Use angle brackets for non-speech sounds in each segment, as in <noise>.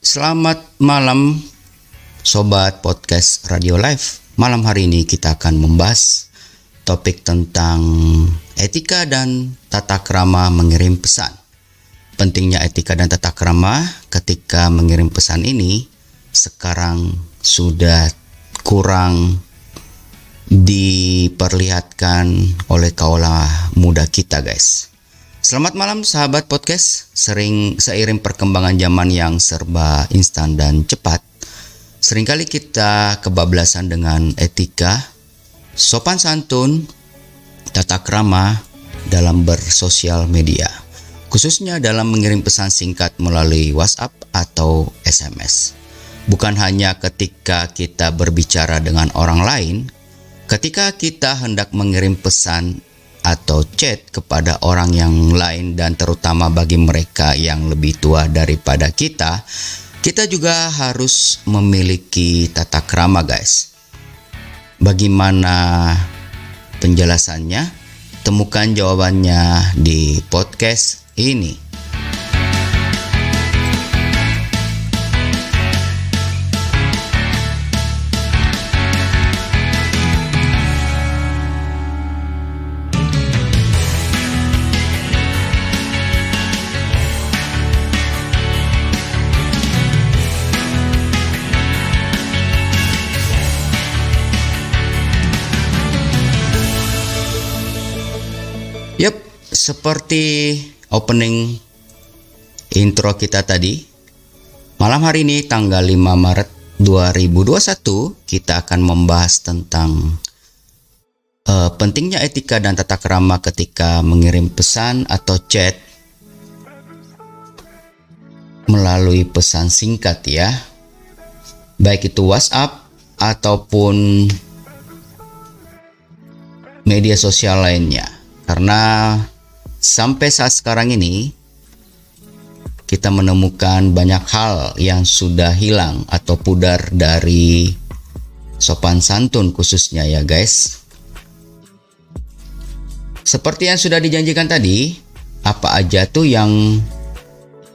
selamat malam Sobat Podcast Radio Live. Malam hari ini kita akan membahas topik tentang etika dan tata krama mengirim pesan. Pentingnya etika dan tata krama ketika mengirim pesan ini sekarang sudah kurang diperlihatkan oleh kaula muda kita guys Selamat malam sahabat podcast. Sering seiring perkembangan zaman yang serba instan dan cepat, sering kali kita kebablasan dengan etika, sopan santun, tata krama dalam bersosial media, khususnya dalam mengirim pesan singkat melalui WhatsApp atau SMS. Bukan hanya ketika kita berbicara dengan orang lain, ketika kita hendak mengirim pesan atau chat kepada orang yang lain dan terutama bagi mereka yang lebih tua daripada kita, kita juga harus memiliki tata krama, guys. Bagaimana penjelasannya? Temukan jawabannya di podcast ini. Yap, seperti opening intro kita tadi, malam hari ini tanggal 5 Maret 2021 kita akan membahas tentang uh, pentingnya etika dan tata kerama ketika mengirim pesan atau chat melalui pesan singkat ya. Baik itu WhatsApp ataupun media sosial lainnya. Karena sampai saat sekarang ini kita menemukan banyak hal yang sudah hilang atau pudar dari sopan santun khususnya ya guys. Seperti yang sudah dijanjikan tadi, apa aja tuh yang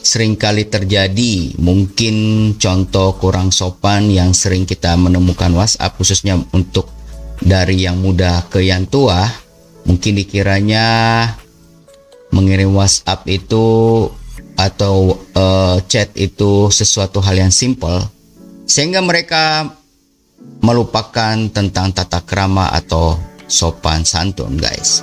sering kali terjadi mungkin contoh kurang sopan yang sering kita menemukan WhatsApp khususnya untuk dari yang muda ke yang tua mungkin dikiranya mengirim WhatsApp itu atau uh, chat itu sesuatu hal yang simple sehingga mereka melupakan tentang tata krama atau sopan santun guys.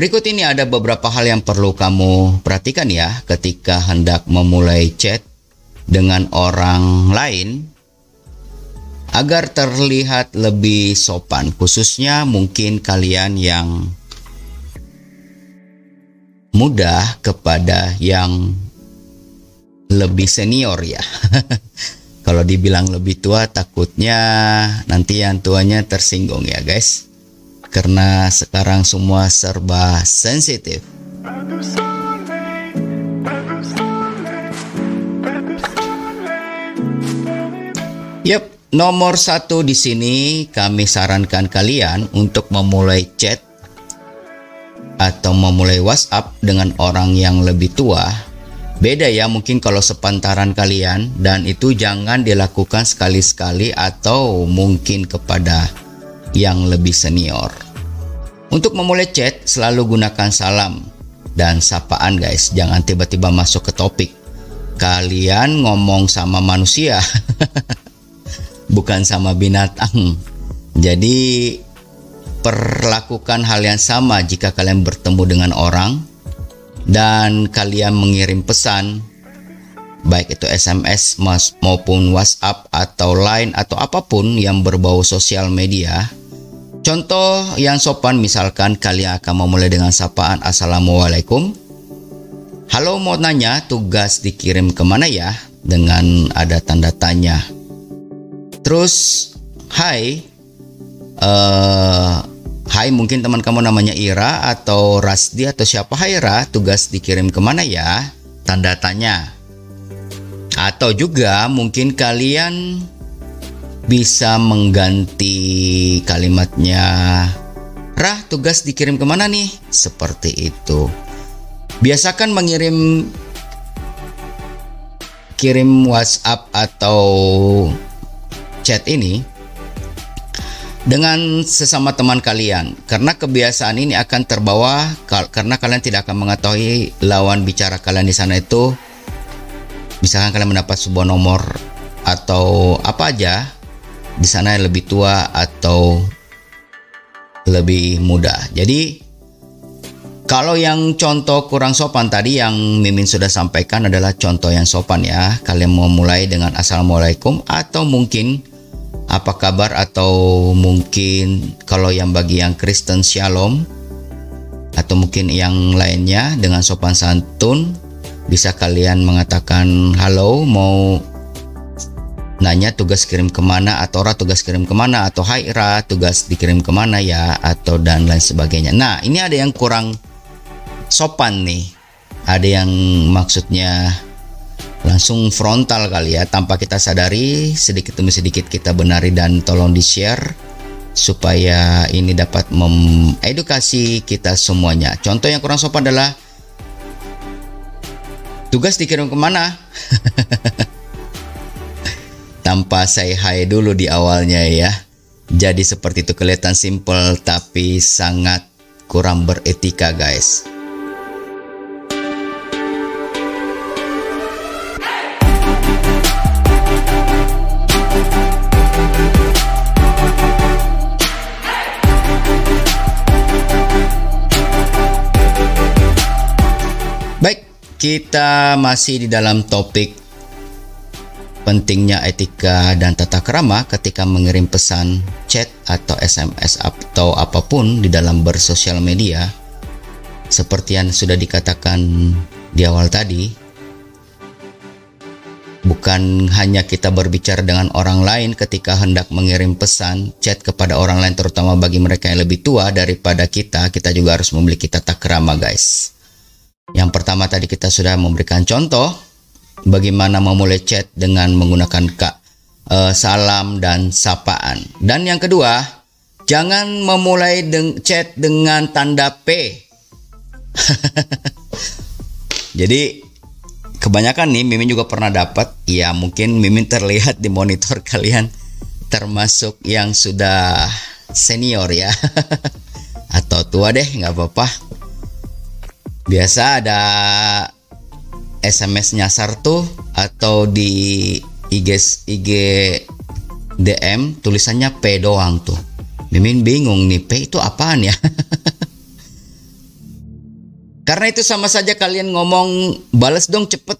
Berikut ini ada beberapa hal yang perlu kamu perhatikan ya ketika hendak memulai chat dengan orang lain agar terlihat lebih sopan khususnya mungkin kalian yang mudah kepada yang lebih senior ya. <laughs> Kalau dibilang lebih tua takutnya nanti yang tuanya tersinggung ya guys karena sekarang semua serba sensitif. Yep, nomor satu di sini kami sarankan kalian untuk memulai chat atau memulai WhatsApp dengan orang yang lebih tua. Beda ya mungkin kalau sepantaran kalian dan itu jangan dilakukan sekali-sekali atau mungkin kepada yang lebih senior. Untuk memulai chat, selalu gunakan salam dan sapaan guys, jangan tiba-tiba masuk ke topik. Kalian ngomong sama manusia, <laughs> bukan sama binatang. Jadi perlakukan hal yang sama jika kalian bertemu dengan orang dan kalian mengirim pesan baik itu SMS maupun WhatsApp atau Line atau apa pun yang berbau sosial media Contoh yang sopan misalkan kalian akan memulai dengan sapaan Assalamualaikum. Halo mau nanya tugas dikirim ke mana ya? Dengan ada tanda tanya. Terus, hai, uh, Hai mungkin teman kamu namanya Ira atau Rasdi atau siapa Hai Ira tugas dikirim ke mana ya tanda tanya atau juga mungkin kalian bisa mengganti kalimatnya Rah tugas dikirim ke mana nih? Seperti itu. Biasakan mengirim kirim WhatsApp atau chat ini dengan sesama teman kalian. Karena kebiasaan ini akan terbawa karena kalian tidak akan mengetahui lawan bicara kalian di sana itu misalkan kalian mendapat sebuah nomor atau apa aja di sana yang lebih tua atau lebih muda. Jadi kalau yang contoh kurang sopan tadi yang Mimin sudah sampaikan adalah contoh yang sopan ya. Kalian mau mulai dengan assalamualaikum atau mungkin apa kabar atau mungkin kalau yang bagi yang Kristen Shalom atau mungkin yang lainnya dengan sopan santun bisa kalian mengatakan halo mau nanya tugas kirim ke mana atau Ra tugas kirim ke mana atau Hai Ra tugas dikirim ke mana ya atau dan lain sebagainya. Nah ini ada yang kurang sopan nih. Ada yang maksudnya langsung frontal kali ya tanpa kita sadari sedikit demi sedikit kita benari dan tolong di share supaya ini dapat mengedukasi kita semuanya. Contoh yang kurang sopan adalah tugas dikirim ke mana? <laughs> Tanpa saya hai dulu di awalnya ya. Jadi seperti itu kelihatan simple tapi sangat kurang beretika guys Kita masih di dalam topik pentingnya etika dan tata krama ketika mengirim pesan chat atau SMS atau apa pun di dalam bersosial media. Seperti yang sudah dikatakan di awal tadi, bukan hanya kita berbicara dengan orang lain ketika hendak mengirim pesan chat kepada orang lain terutama bagi mereka yang lebih tua daripada kita, kita juga harus memiliki tata krama, guys. Yang pertama tadi kita sudah memberikan contoh bagaimana memulai chat dengan menggunakan kak uh, salam dan sapaan. Dan yang kedua, jangan memulai deng chat dengan tanda P. <laughs> Jadi kebanyakan nih Mimin juga pernah dapat ya mungkin Mimin terlihat di monitor <laughs> kalian termasuk yang sudah senior ya <laughs> atau tua deh nggak apa-apa biasa ada SMS nyasar tuh atau di IG IG DM tulisannya P doang tuh. Mimin bingung nih P itu apaan ya? <laughs> Karena itu sama saja kalian ngomong balas dong cepet.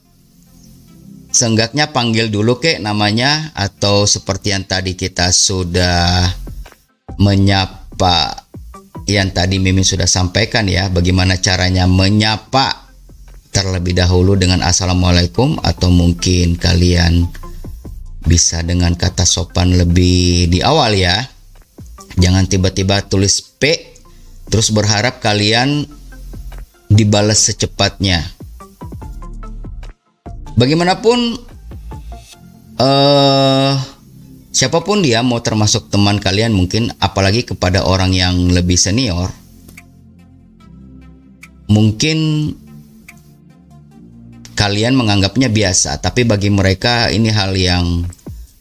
Seenggaknya panggil dulu kek namanya atau seperti yang tadi kita sudah menyapa yang tadi Mimin sudah sampaikan ya bagaimana caranya menyapa terlebih dahulu dengan assalamualaikum atau mungkin kalian bisa dengan kata sopan lebih di awal ya. Jangan tiba-tiba tulis P terus berharap kalian dibalas secepatnya. Bagaimanapun eh uh, siapa pun dia mau termasuk teman kalian mungkin apalagi kepada orang yang lebih senior mungkin kalian menganggapnya biasa tapi bagi mereka ini hal yang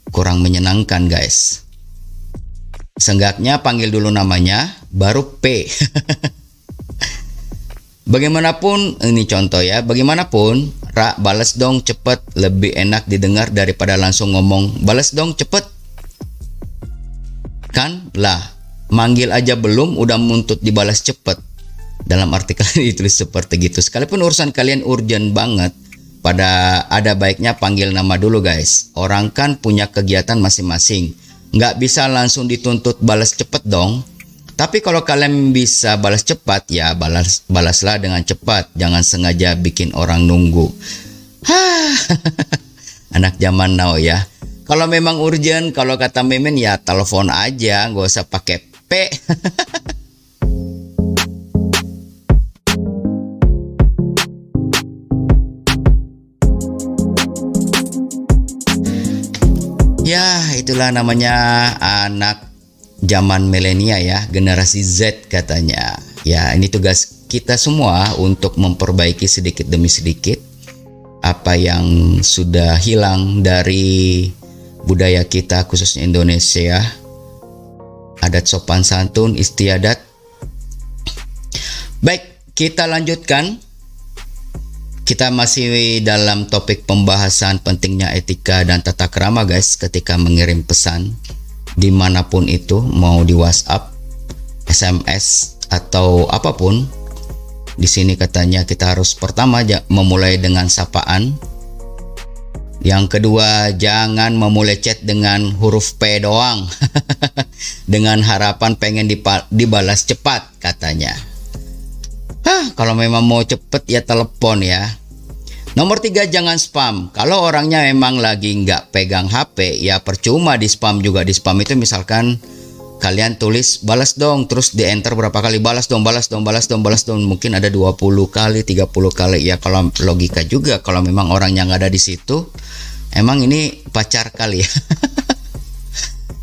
kurang menyenangkan guys. Seenggaknya panggil dulu namanya baru P. <laughs> Bagaimanapun ini contoh ya Bagaimanapun Ra balas dong cepet Lebih enak didengar daripada langsung ngomong Balas dong cepet Kan lah, manggil aja belum udah muntut dibalas cepet. Dalam artikel <laughs> ditulis seperti gitu. Sekalipun urusan kalian urgent banget, pada ada baiknya panggil nama dulu guys. Orang kan punya kegiatan masing-masing. Nggak bisa langsung dituntut balas cepet dong. Tapi kalau kalian bisa balas cepat, ya balas balaslah dengan cepat. Jangan sengaja bikin orang nunggu. <laughs> Hah, <laughs> anak zaman now ya. Kalau memang urgent, kalau kata Mimin ya telepon aja, nggak usah pakai P. <laughs> ya, itulah namanya anak zaman milenial ya, generasi Z katanya. Ya, ini tugas kita semua untuk memperbaiki sedikit demi sedikit apa yang sudah hilang dari budaya kita khususnya Indonesia. Adat sopan santun, istiadat. Baik, kita lanjutkan kita masih dalam topik pembahasan pentingnya etika dan tata krama guys ketika mengirim pesan di mana pun itu mau di WhatsApp, SMS atau apa pun. Di sini katanya kita harus pertama memulai dengan sapaan. Yang kedua jangan memulai chat dengan huruf P doang. <laughs> dengan harapan pengen dibalas cepat katanya. Hah, kalau memang mau cepet ya telepon ya. Nomor tiga jangan spam. Kalau orangnya memang lagi nggak pegang HP, ya percuma di spam juga di spam itu misalkan kalian tulis balas dong, terus di enter berapa kali balas dong, balas dong, balas dong, balas dong. Mungkin ada 20 kali, 30 kali. Ya kalau logika juga kalau memang orangnya nggak ada di situ, emang ini pacar kali ya. <laughs>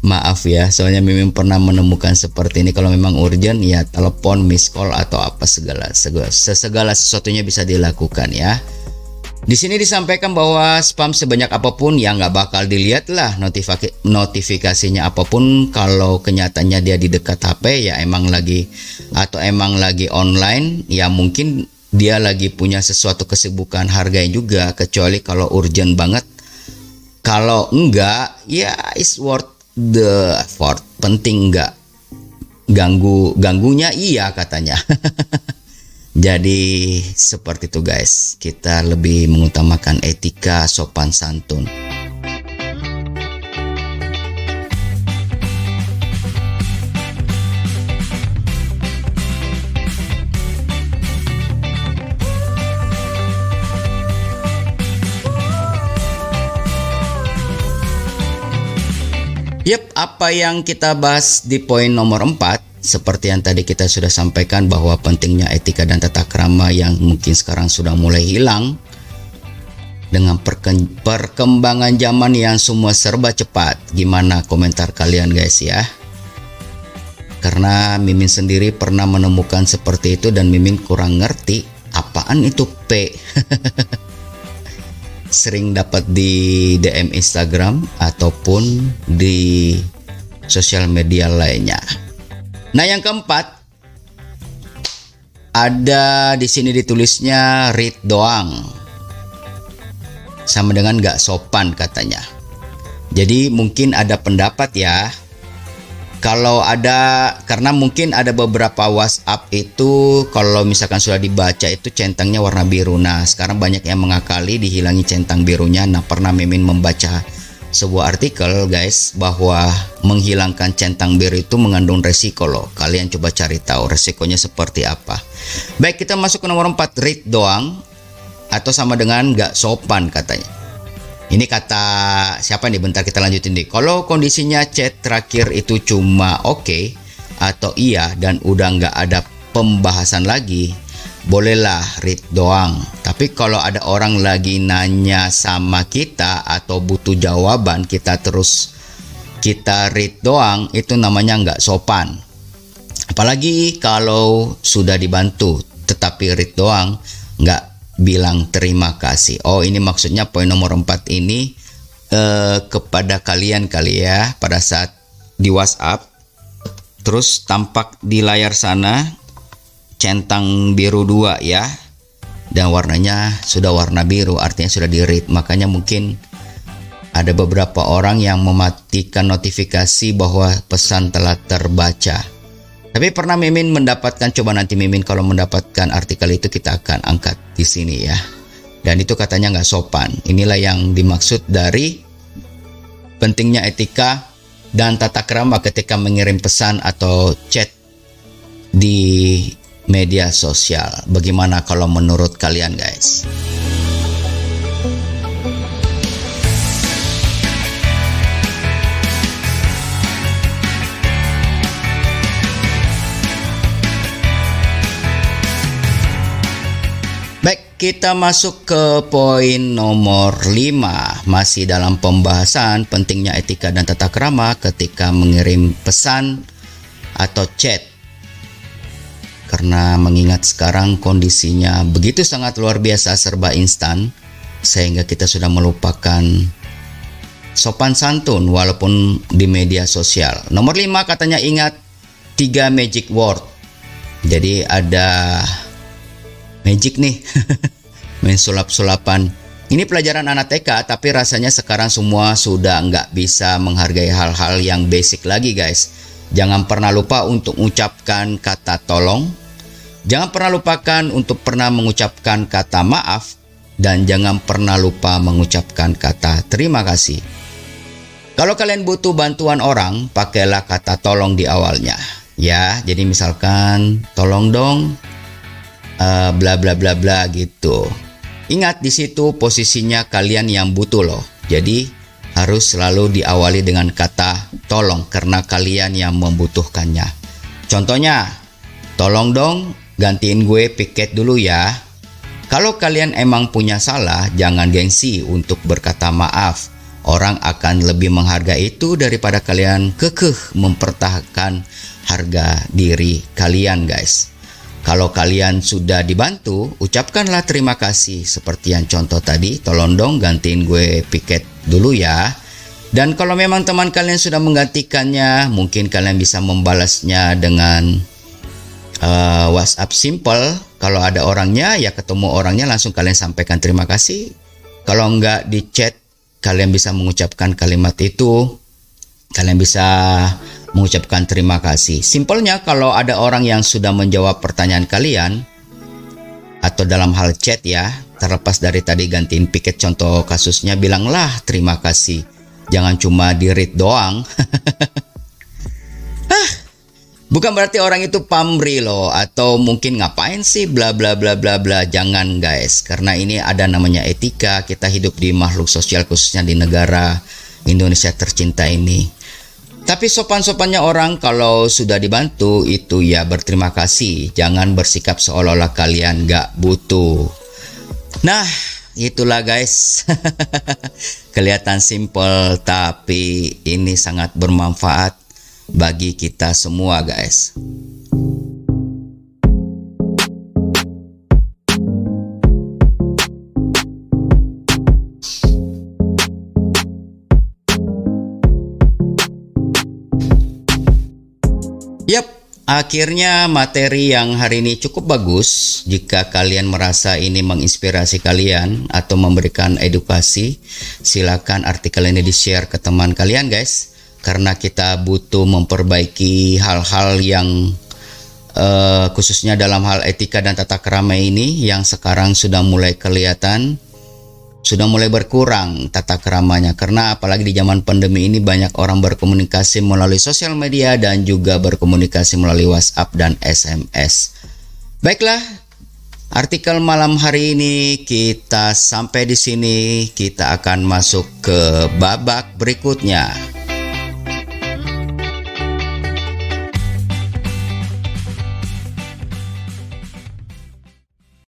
Maaf ya, soalnya Mimin pernah menemukan seperti ini. Kalau memang urgent, ya telepon, miss call atau apa segala segala, segala sesuatunya bisa dilakukan ya. Di sini disampaikan bahwa spam sebanyak apa pun yang nggak bakal dilihat lah notifikasinya apa pun. Kalau kenyataannya dia di dekat HP ya emang lagi atau emang lagi online ya mungkin dia lagi punya sesuatu kesibukan harganya juga. Kecuali kalau urgent banget. Kalau enggak ya is worth the effort. Penting enggak ganggu ganggunya? Iya katanya <laughs> Jadi seperti itu guys, kita lebih mengutamakan etika sopan santun. Yep, apa yang kita bahas di poin nomor 4 seperti yang tadi kita sudah sampaikan bahwa pentingnya etika dan tata krama yang mungkin sekarang sudah mulai hilang dengan perkembangan zaman yang semua serba cepat. Gimana komentar kalian guys ya? Karena Mimin sendiri pernah menemukan seperti itu dan Mimin kurang ngerti apaan itu P. <laughs> Sering dapat di DM Instagram ataupun di sosial media lainnya. Nah, yang keempat ada di sini ditulisnya read doang. Sama dengan gak sopan katanya. Jadi mungkin ada pendapat ya. Kalau ada karena mungkin ada beberapa WhatsApp itu kalau misalkan sudah dibaca itu centangnya warna biru. Nah, sekarang banyak yang mengakali dihilangi centang birunya. Nah, pernah Mimin membaca sebuah artikel guys bahwa menghilangkan centang biru itu mengandung resiko loh. Kalian coba cari tahu resikonya seperti apa. Baik, kita masuk ke nomor 4 read doang atau sama dengan gak sopan katanya. Ini kata siapa nih? Bentar kita lanjutin deh. Kalau kondisinya chat terakhir itu cuma oke okay, atau iya dan udah nggak ada pembahasan lagi, bolehlah read doang. Tapi kalau ada orang lagi nanya sama kita atau butuh jawaban, kita terus kita read doang, itu namanya nggak sopan. Apalagi kalau sudah dibantu, tetapi read doang, nggak bilang terima kasih. Oh ini maksudnya poin nomor 4 ini eh, kepada kalian kali ya pada saat di WhatsApp terus tampak di layar sana centang biru dua ya. Dan warnanya sudah warna biru artinya sudah di read. Makanya mungkin ada beberapa orang yang mematikan notifikasi bahwa pesan telah terbaca. Tapi pernah Mimin mendapatkan coba nanti Mimin kalau mendapatkan artikel itu kita akan angkat di sini ya. Dan itu katanya nggak sopan. Inilah yang dimaksud dari pentingnya etika dan tata krama ketika mengirim pesan atau chat di media sosial. Bagaimana kalau menurut kalian guys? Baik, kita masuk ke poin nomor 5 Masih dalam pembahasan pentingnya etika dan tata krama ketika mengirim pesan atau chat Karena mengingat sekarang kondisinya begitu sangat luar biasa serba instan Sehingga kita sudah melupakan sopan santun walaupun di media sosial. Nomor 5 katanya ingat 3 magic word. Jadi ada magic nih <laughs> main sulap-sulapan. Ini pelajaran anak TK tapi rasanya sekarang semua sudah nggak bisa menghargai hal-hal yang basic lagi guys jangan pernah lupa untuk mengucapkan kata tolong. Jangan pernah lupakan untuk pernah mengucapkan kata maaf. Dan jangan pernah lupa mengucapkan kata terima kasih. Kalau kalian butuh bantuan orang pakailah kata tolong di awalnya. Ya jadi misalkan tolong dong. Uh, bla bla bla bla gitu. Ingat di situ posisinya kalian yang butuh loh. Jadi harus selalu diawali dengan kata tolong karena kalian yang membutuhkannya. Contohnya, tolong dong gantiin gue piket dulu ya. Kalau kalian emang punya salah, jangan gengsi untuk berkata maaf. Orang akan lebih menghargai itu daripada kalian kekeh mempertahankan harga diri kalian, guys. Kalau kalian sudah dibantu, ucapkanlah terima kasih seperti yang contoh tadi. Tolong dong gantiin gue piket dulu ya. Dan kalau memang teman kalian sudah menggantikannya, mungkin kalian bisa membalasnya dengan uh, WhatsApp simple. Kalau ada orangnya, ya ketemu orangnya langsung kalian sampaikan terima kasih. Kalau enggak di chat, kalian bisa mengucapkan kalimat itu. Kalian bisa mengucapkan terima kasih. Simpelnya kalau ada orang yang sudah menjawab pertanyaan kalian atau dalam hal chat ya, terlepas dari tadi gantiin piket contoh kasusnya bilanglah terima kasih. Jangan cuma di read doang. <laughs> Bukan berarti orang itu pamri loh atau mungkin ngapain sih bla bla bla bla bla. Jangan guys, karena ini ada namanya etika. Kita hidup di makhluk sosial khususnya di negara Indonesia tercinta ini. Tapi sopan-sopannya orang kalau sudah dibantu itu ya berterima kasih. Jangan bersikap seolah-olah kalian gak butuh. Nah, itulah guys. <laughs> Kelihatan simple tapi ini sangat bermanfaat bagi kita semua guys. Akhirnya materi yang hari ini cukup bagus. Jika kalian merasa ini menginspirasi kalian atau memberikan edukasi, silakan artikel ini di-share ke teman kalian guys. Karena kita butuh memperbaiki hal-hal yang uh, khususnya dalam hal etika dan tata kerama ini yang sekarang sudah mulai kelihatan sudah mulai berkurang tata keramanya karena apalagi di zaman pandemi ini banyak orang berkomunikasi melalui sosial media dan juga berkomunikasi melalui WhatsApp dan SMS. Baiklah, artikel malam hari ini kita sampai di sini, kita akan masuk ke babak berikutnya.